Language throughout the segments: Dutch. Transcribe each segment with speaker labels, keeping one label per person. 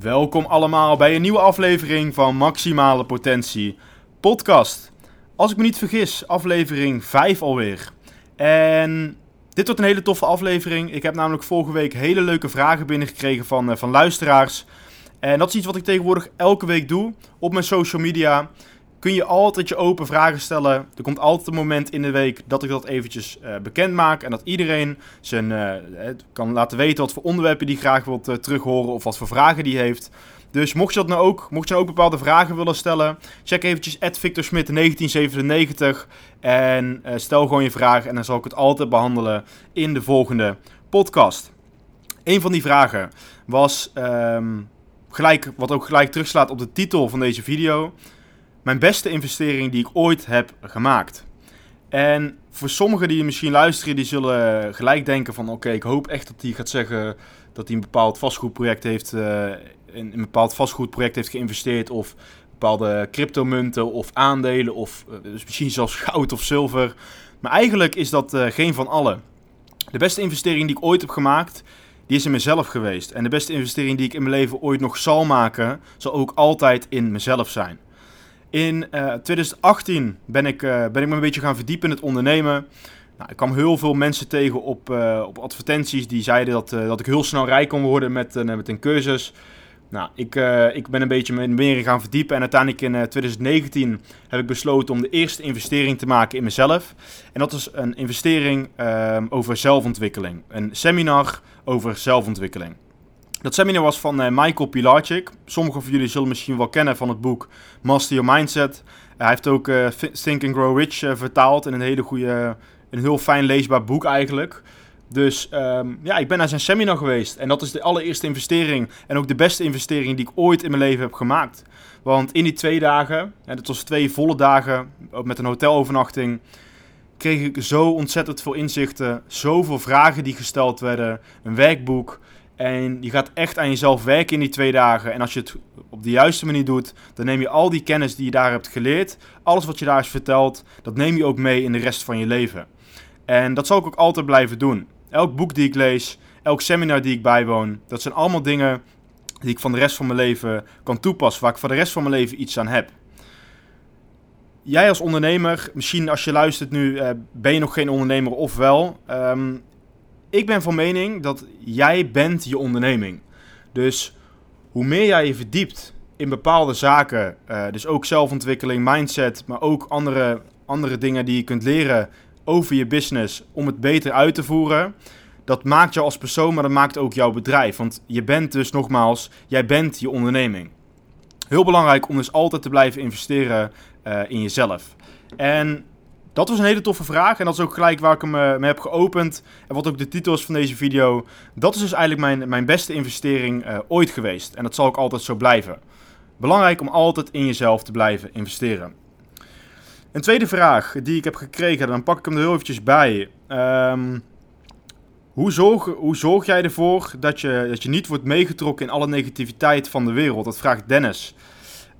Speaker 1: Welkom allemaal bij een nieuwe aflevering van Maximale Potentie Podcast. Als ik me niet vergis, aflevering 5 alweer. En dit wordt een hele toffe aflevering. Ik heb namelijk vorige week hele leuke vragen binnengekregen van, uh, van luisteraars. En dat is iets wat ik tegenwoordig elke week doe op mijn social media kun je altijd je open vragen stellen. Er komt altijd een moment in de week dat ik dat eventjes uh, bekend maak. En dat iedereen zijn, uh, kan laten weten wat voor onderwerpen die graag wilt uh, terughoren of wat voor vragen die heeft. Dus mocht je dat nou ook, mocht je nou ook bepaalde vragen willen stellen, check eventjes Smit 1997 en stel gewoon je vraag en dan zal ik het altijd behandelen in de volgende podcast. Een van die vragen was um, gelijk, wat ook gelijk terugslaat op de titel van deze video mijn beste investering die ik ooit heb gemaakt. En voor sommigen die misschien luisteren, die zullen gelijk denken van oké, ik hoop echt dat hij gaat zeggen dat hij een bepaald vastgoedproject heeft, uh, in een bepaald vastgoedproject heeft geïnvesteerd of bepaalde cryptomunten of aandelen of uh, dus misschien zelfs goud of zilver. Maar eigenlijk is dat uh, geen van alle. De beste investering die ik ooit heb gemaakt, die is in mezelf geweest. En de beste investering die ik in mijn leven ooit nog zal maken, zal ook altijd in mezelf zijn. In 2018 eh, ben ik, uh, ben ik me een beetje gaan verdiepen in het ondernemen. Nou, ik kwam heel veel mensen tegen op, uh, op advertenties die zeiden dat, dat ik heel snel rijk kon worden met, met een cursus. Nou, ik, ik ben een beetje me meer gaan verdiepen en uiteindelijk in 2019 heb ik besloten om de eerste investering te maken in mezelf. En dat is een investering ehm, over zelfontwikkeling. Een seminar over zelfontwikkeling. Dat seminar was van uh, Michael Pilarczyk. Sommigen van jullie zullen misschien wel kennen van het boek Master Your Mindset. hij heeft ook uh, Think and Grow Rich vertaald in een hele goede, een heel fijn leesbaar boek eigenlijk. Dus um, ja, ik ben naar zijn seminar geweest. En dat is de allereerste investering en ook de beste investering die ik ooit in mijn leven heb gemaakt. Want in die twee dagen, en dat was twee volle dagen met een hotelovernachting, kreeg ik zo ontzettend veel inzichten. Zoveel vragen die gesteld werden, een werkboek. En je gaat echt aan jezelf werken in die twee dagen. En als je het op de juiste manier doet, dan neem je al die kennis die je daar hebt geleerd, alles wat je daar is verteld, dat neem je ook mee in de rest van je leven. En dat zal ik ook altijd blijven doen. Elk boek die ik lees, elk seminar die ik bijwoon, dat zijn allemaal dingen die ik van de rest van mijn leven kan toepassen, waar ik voor de rest van mijn leven iets aan heb. Jij als ondernemer, misschien als je luistert nu, uh, ben je nog geen ondernemer of wel. Um, ik ben van mening dat jij bent je onderneming. Dus hoe meer jij je verdiept in bepaalde zaken, uh, dus ook zelfontwikkeling, mindset, maar ook andere, andere dingen die je kunt leren over je business om het beter uit te voeren. Dat maakt jou als persoon, maar dat maakt ook jouw bedrijf. Want je bent dus nogmaals, jij bent je onderneming. Heel belangrijk om dus altijd te blijven investeren uh, in jezelf. En dat was een hele toffe vraag en dat is ook gelijk waar ik hem mee heb geopend. En wat ook de titel is van deze video. Dat is dus eigenlijk mijn, mijn beste investering uh, ooit geweest. En dat zal ook altijd zo blijven. Belangrijk om altijd in jezelf te blijven investeren. Een tweede vraag die ik heb gekregen, dan pak ik hem er heel eventjes bij. Um, hoe, zorg, hoe zorg jij ervoor dat je, dat je niet wordt meegetrokken in alle negativiteit van de wereld? Dat vraagt Dennis.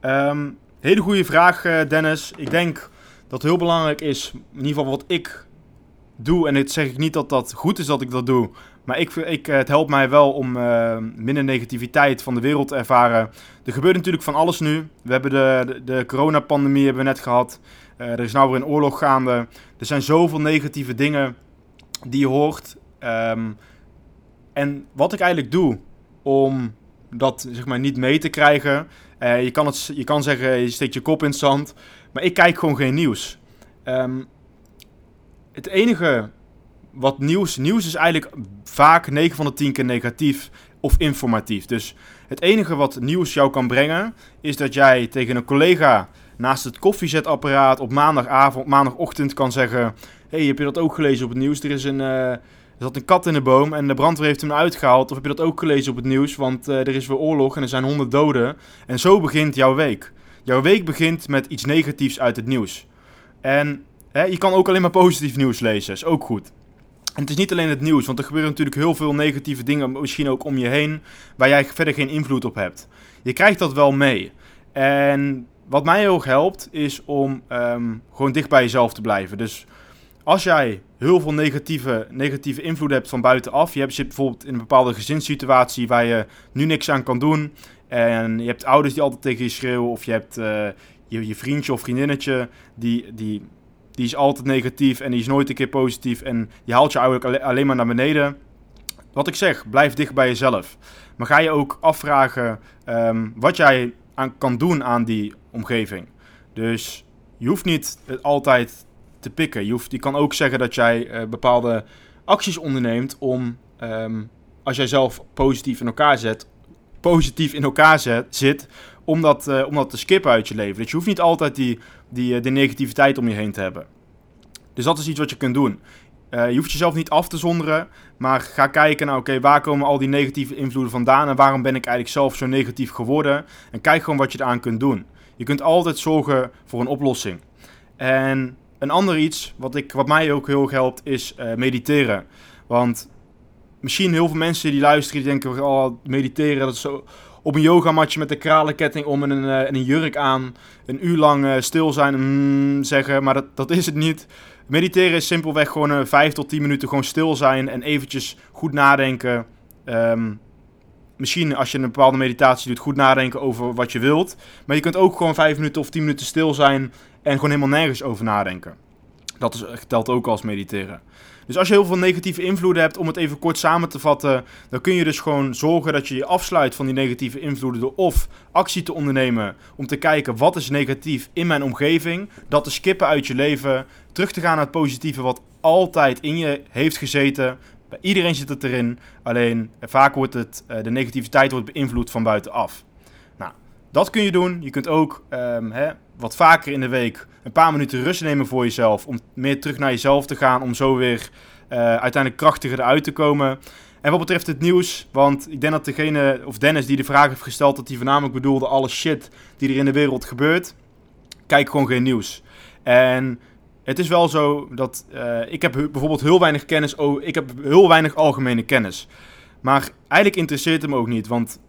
Speaker 1: Um, hele goede vraag, uh, Dennis. Ik denk dat heel belangrijk is, in ieder geval wat ik doe. En dit zeg ik niet dat dat goed is dat ik dat doe. Maar ik, ik, het helpt mij wel om uh, minder negativiteit van de wereld te ervaren. Er gebeurt natuurlijk van alles nu. We hebben de, de, de coronapandemie hebben we net gehad. Uh, er is nou weer een oorlog gaande. Er zijn zoveel negatieve dingen die je hoort. Um, en wat ik eigenlijk doe om dat zeg maar, niet mee te krijgen. Uh, je, kan het, je kan zeggen, je steekt je kop in het zand. Maar ik kijk gewoon geen nieuws. Um, het enige wat nieuws... Nieuws is eigenlijk vaak 9 van de 10 keer negatief of informatief. Dus het enige wat nieuws jou kan brengen... is dat jij tegen een collega naast het koffiezetapparaat op maandagavond, maandagochtend kan zeggen... hey, heb je dat ook gelezen op het nieuws? Er is een... Uh, Er zat een kat in de boom en de brandweer heeft hem uitgehaald. Of heb je dat ook gelezen op het nieuws? Want uh, er is weer oorlog en er zijn honderd doden. En zo begint jouw week. Jouw week begint met iets negatiefs uit het nieuws. En hè, je kan ook alleen maar positief nieuws lezen, is ook goed. En het is niet alleen het nieuws, want er gebeuren natuurlijk heel veel negatieve dingen, misschien ook om je heen, waar jij verder geen invloed op hebt. Je krijgt dat wel mee. En wat mij heel erg helpt, is om um, gewoon dicht bij jezelf te blijven. Dus als jij heel veel negatieve, negatieve invloed hebt van buitenaf, je hebt zit bijvoorbeeld in een bepaalde gezinssituatie waar je nu niks aan kan doen, en je hebt ouders die altijd tegen je schreeuwen, of je hebt uh, je, je vriendje of vriendinnetje die, die, die is altijd negatief en die is nooit een keer positief en die haalt je eigenlijk alleen maar naar beneden. Wat ik zeg, blijf dicht bij jezelf. Maar ga je ook afvragen um, wat jij aan kan doen aan die omgeving. Dus je hoeft niet altijd te pikken. Je, hoeft, je kan ook zeggen dat jij uh, bepaalde acties onderneemt om, um, als jij zelf positief in elkaar zet, positief in elkaar zet, zit, om dat, uh, om dat te skippen uit je leven. Dus je hoeft niet altijd die, die, uh, die negativiteit om je heen te hebben. Dus dat is iets wat je kunt doen. Je hoeft jezelf niet af te zonderen, maar ga kijken naar, oké, waar komen al die negatieve invloeden vandaan en waarom ben ik eigenlijk zelf zo negatief geworden? En kijk gewoon wat je eraan kunt doen. Je kunt altijd zorgen voor een oplossing. En een ander iets, wat, ik, wat mij ook heel erg helpt, is uh, mediteren. Want misschien heel veel mensen die luisteren, die denken, oh, mediteren, dat is zo op een yogamatje met een kralenketting om en een, en een jurk aan, een uur lang uh, stil zijn mm, zeggen, maar dat, dat is het niet. Mediteren is simpelweg gewoon uh, 5 tot 10 minuten gewoon stil zijn en eventjes goed nadenken. Um, misschien als je een bepaalde meditatie doet, goed nadenken over wat je wilt. Maar je kunt ook gewoon 5 minuten of 10 minuten stil zijn en gewoon helemaal nergens over nadenken. Dat is, telt ook als mediteren. Dus als je heel veel negatieve invloeden hebt, om het even kort samen te vatten, dan kun je dus gewoon zorgen dat je je afsluit van die negatieve invloeden door of actie te ondernemen om te kijken wat is negatief in mijn omgeving, dat te skippen uit je leven, terug te gaan naar het positieve wat altijd in je heeft gezeten. Bij iedereen zit het erin, alleen vaak wordt het, eh, de negativiteit wordt beïnvloed van buitenaf. Dat kun je doen. Je kunt ook um, hè, wat vaker in de week een paar minuten rust nemen voor jezelf. Om meer terug naar jezelf te gaan. Om zo weer uh, uiteindelijk krachtiger eruit te komen. En wat betreft het nieuws, want ik denk dat degene, of Dennis die de vraag heeft gesteld, dat hij voornamelijk bedoelde alle shit die er in de wereld gebeurt. Kijk gewoon geen nieuws. En het is wel zo dat uh, ik heb bijvoorbeeld heel weinig kennis, oh, ik heb heel weinig algemene kennis. Maar eigenlijk interesseert het me ook niet, want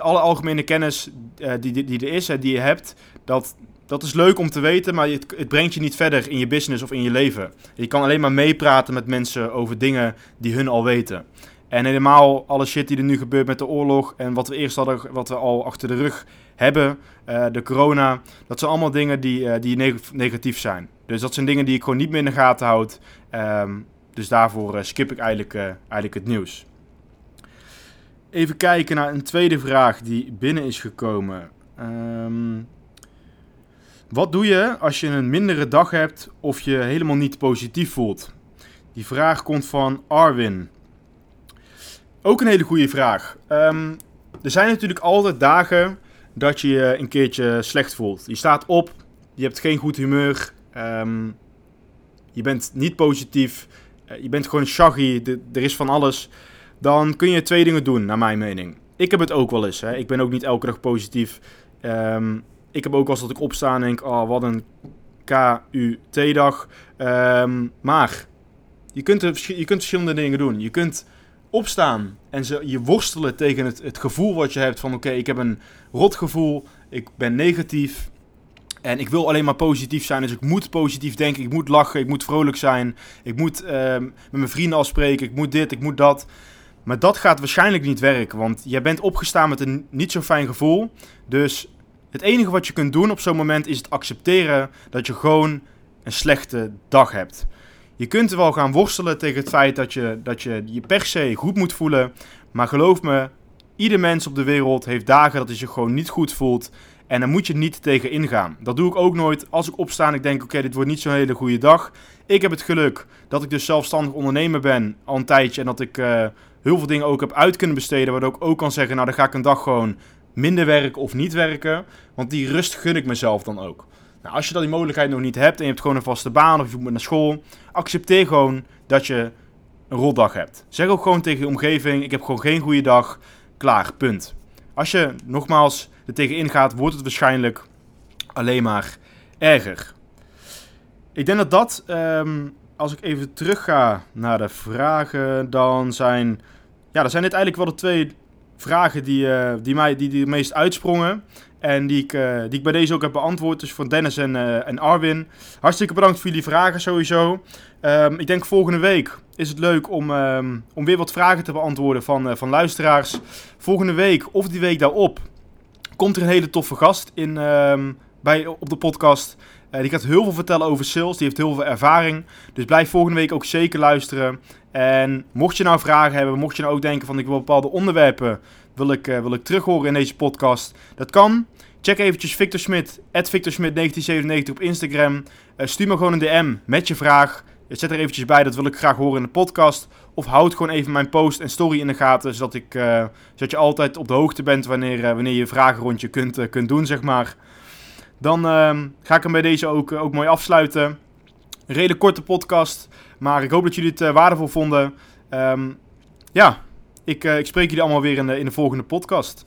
Speaker 1: alle algemene kennis uh, die, die, die er is, hè, die je hebt, dat, dat is leuk om te weten, maar het, het, brengt je niet verder in je business of in je leven. Je kan alleen maar meepraten met mensen over dingen die hun al weten. En helemaal alle shit die er nu gebeurt met de oorlog en wat we eerst hadden, wat we al achter de rug hebben, uh, de corona, dat zijn allemaal dingen die, uh, die neg negatief zijn. Dus dat zijn dingen die ik gewoon niet meer in de gaten houd. Um, dus daarvoor skip ik eigenlijk, eigenlijk het nieuws. Even kijken naar een tweede vraag die binnen is gekomen. Um, wat doe je als je een mindere dag hebt of je helemaal niet positief voelt? Die vraag komt van Arwin. Ook een hele goede vraag. Um, er zijn natuurlijk altijd dagen dat je je een keertje slecht voelt. Je staat op, je hebt geen goed humeur, um, je bent niet positief, uh, je bent gewoon shaggy, er is van alles. Dan kun je twee dingen doen, naar mijn mening. Ik heb het ook wel eens. Hè. Ik ben ook niet elke dag positief. Um, ik heb ook als dat ik opsta en denk, oh, wat een KUT-dag. Um, maar je kunt, je kunt verschillende dingen doen. Je kunt opstaan en je worstelen tegen het, het gevoel wat je hebt van oké, ik heb een rot gevoel, ik ben negatief en ik wil alleen maar positief zijn. Dus ik moet positief denken, ik moet lachen, ik moet vrolijk zijn, ik moet um, met mijn vrienden afspreken, ik moet dit, ik moet dat. Maar dat gaat waarschijnlijk niet werken, want jij bent opgestaan met een niet zo fijn gevoel. Dus het enige wat je kunt doen op zo'n moment is het accepteren dat je gewoon een slechte dag hebt. Je kunt er wel gaan worstelen tegen het feit dat je, dat je je per se goed moet voelen. Maar geloof me, ieder mens op de wereld heeft dagen dat hij zich gewoon niet goed voelt. En daar moet je niet tegen ingaan. Dat doe ik ook nooit als ik opsta en ik denk: oké, dit wordt niet zo'n hele goede dag. Ik heb het geluk dat ik dus zelfstandig ondernemer ben al een tijdje. En dat ik uh, heel veel dingen ook heb uit kunnen besteden. Waardoor ik ook kan zeggen: nou, dan ga ik een dag gewoon minder werken of niet werken. Want die rust gun ik mezelf dan ook. Nou, als je dan die mogelijkheid nog niet hebt en je hebt gewoon een vaste baan of je moet naar school, accepteer gewoon dat je een rotdag hebt. Zeg ook gewoon tegen je omgeving: ik heb gewoon geen goede dag. Klaar, punt. Als je nogmaals er tegenin gaat, wordt het waarschijnlijk alleen maar erger. Ik denk dat dat, ehm, als ik even terug ga naar de vragen, dan zijn, ja, dat zijn dit eigenlijk wel de twee vragen die, uh, die mij die, die het meest uitsprongen. En die ik, uh, die ik bij deze ook heb beantwoord. Dus van Dennis en, uh, en Arwin. Hartstikke bedankt voor jullie vragen sowieso. Um, ik denk volgende week is het leuk om, um, om weer wat vragen te beantwoorden van, van luisteraars. Volgende week of die week daarop komt er een hele toffe gast in, um, bij, op de podcast. Uh, die gaat heel veel vertellen over sales. Die heeft heel veel ervaring. Dus blijf volgende week ook zeker luisteren. En mocht je nou vragen hebben, mocht je nou ook denken van ik wil bepaalde onderwerpen wil ik, uh, wil ik terug horen in deze podcast. Dat kan. Check eventjes Victor Smit, Victor Smit 1997 op Instagram. Uh, stuur me gewoon een DM met je vraag. Zet er eventjes bij, dat wil ik graag horen in de podcast. Of houd gewoon even mijn post en story in de gaten, zodat, ik, zodat je altijd op de hoogte bent wanneer, wanneer je vragenrondje kunt, kunt doen, zeg maar. Dan ehm, ga ik hem bij deze ook, ook mooi afsluiten. Een redelijk korte podcast, maar ik hoop dat jullie het waardevol vonden. Um, ja, ik, uh, ik spreek jullie allemaal weer in de, in de volgende podcast.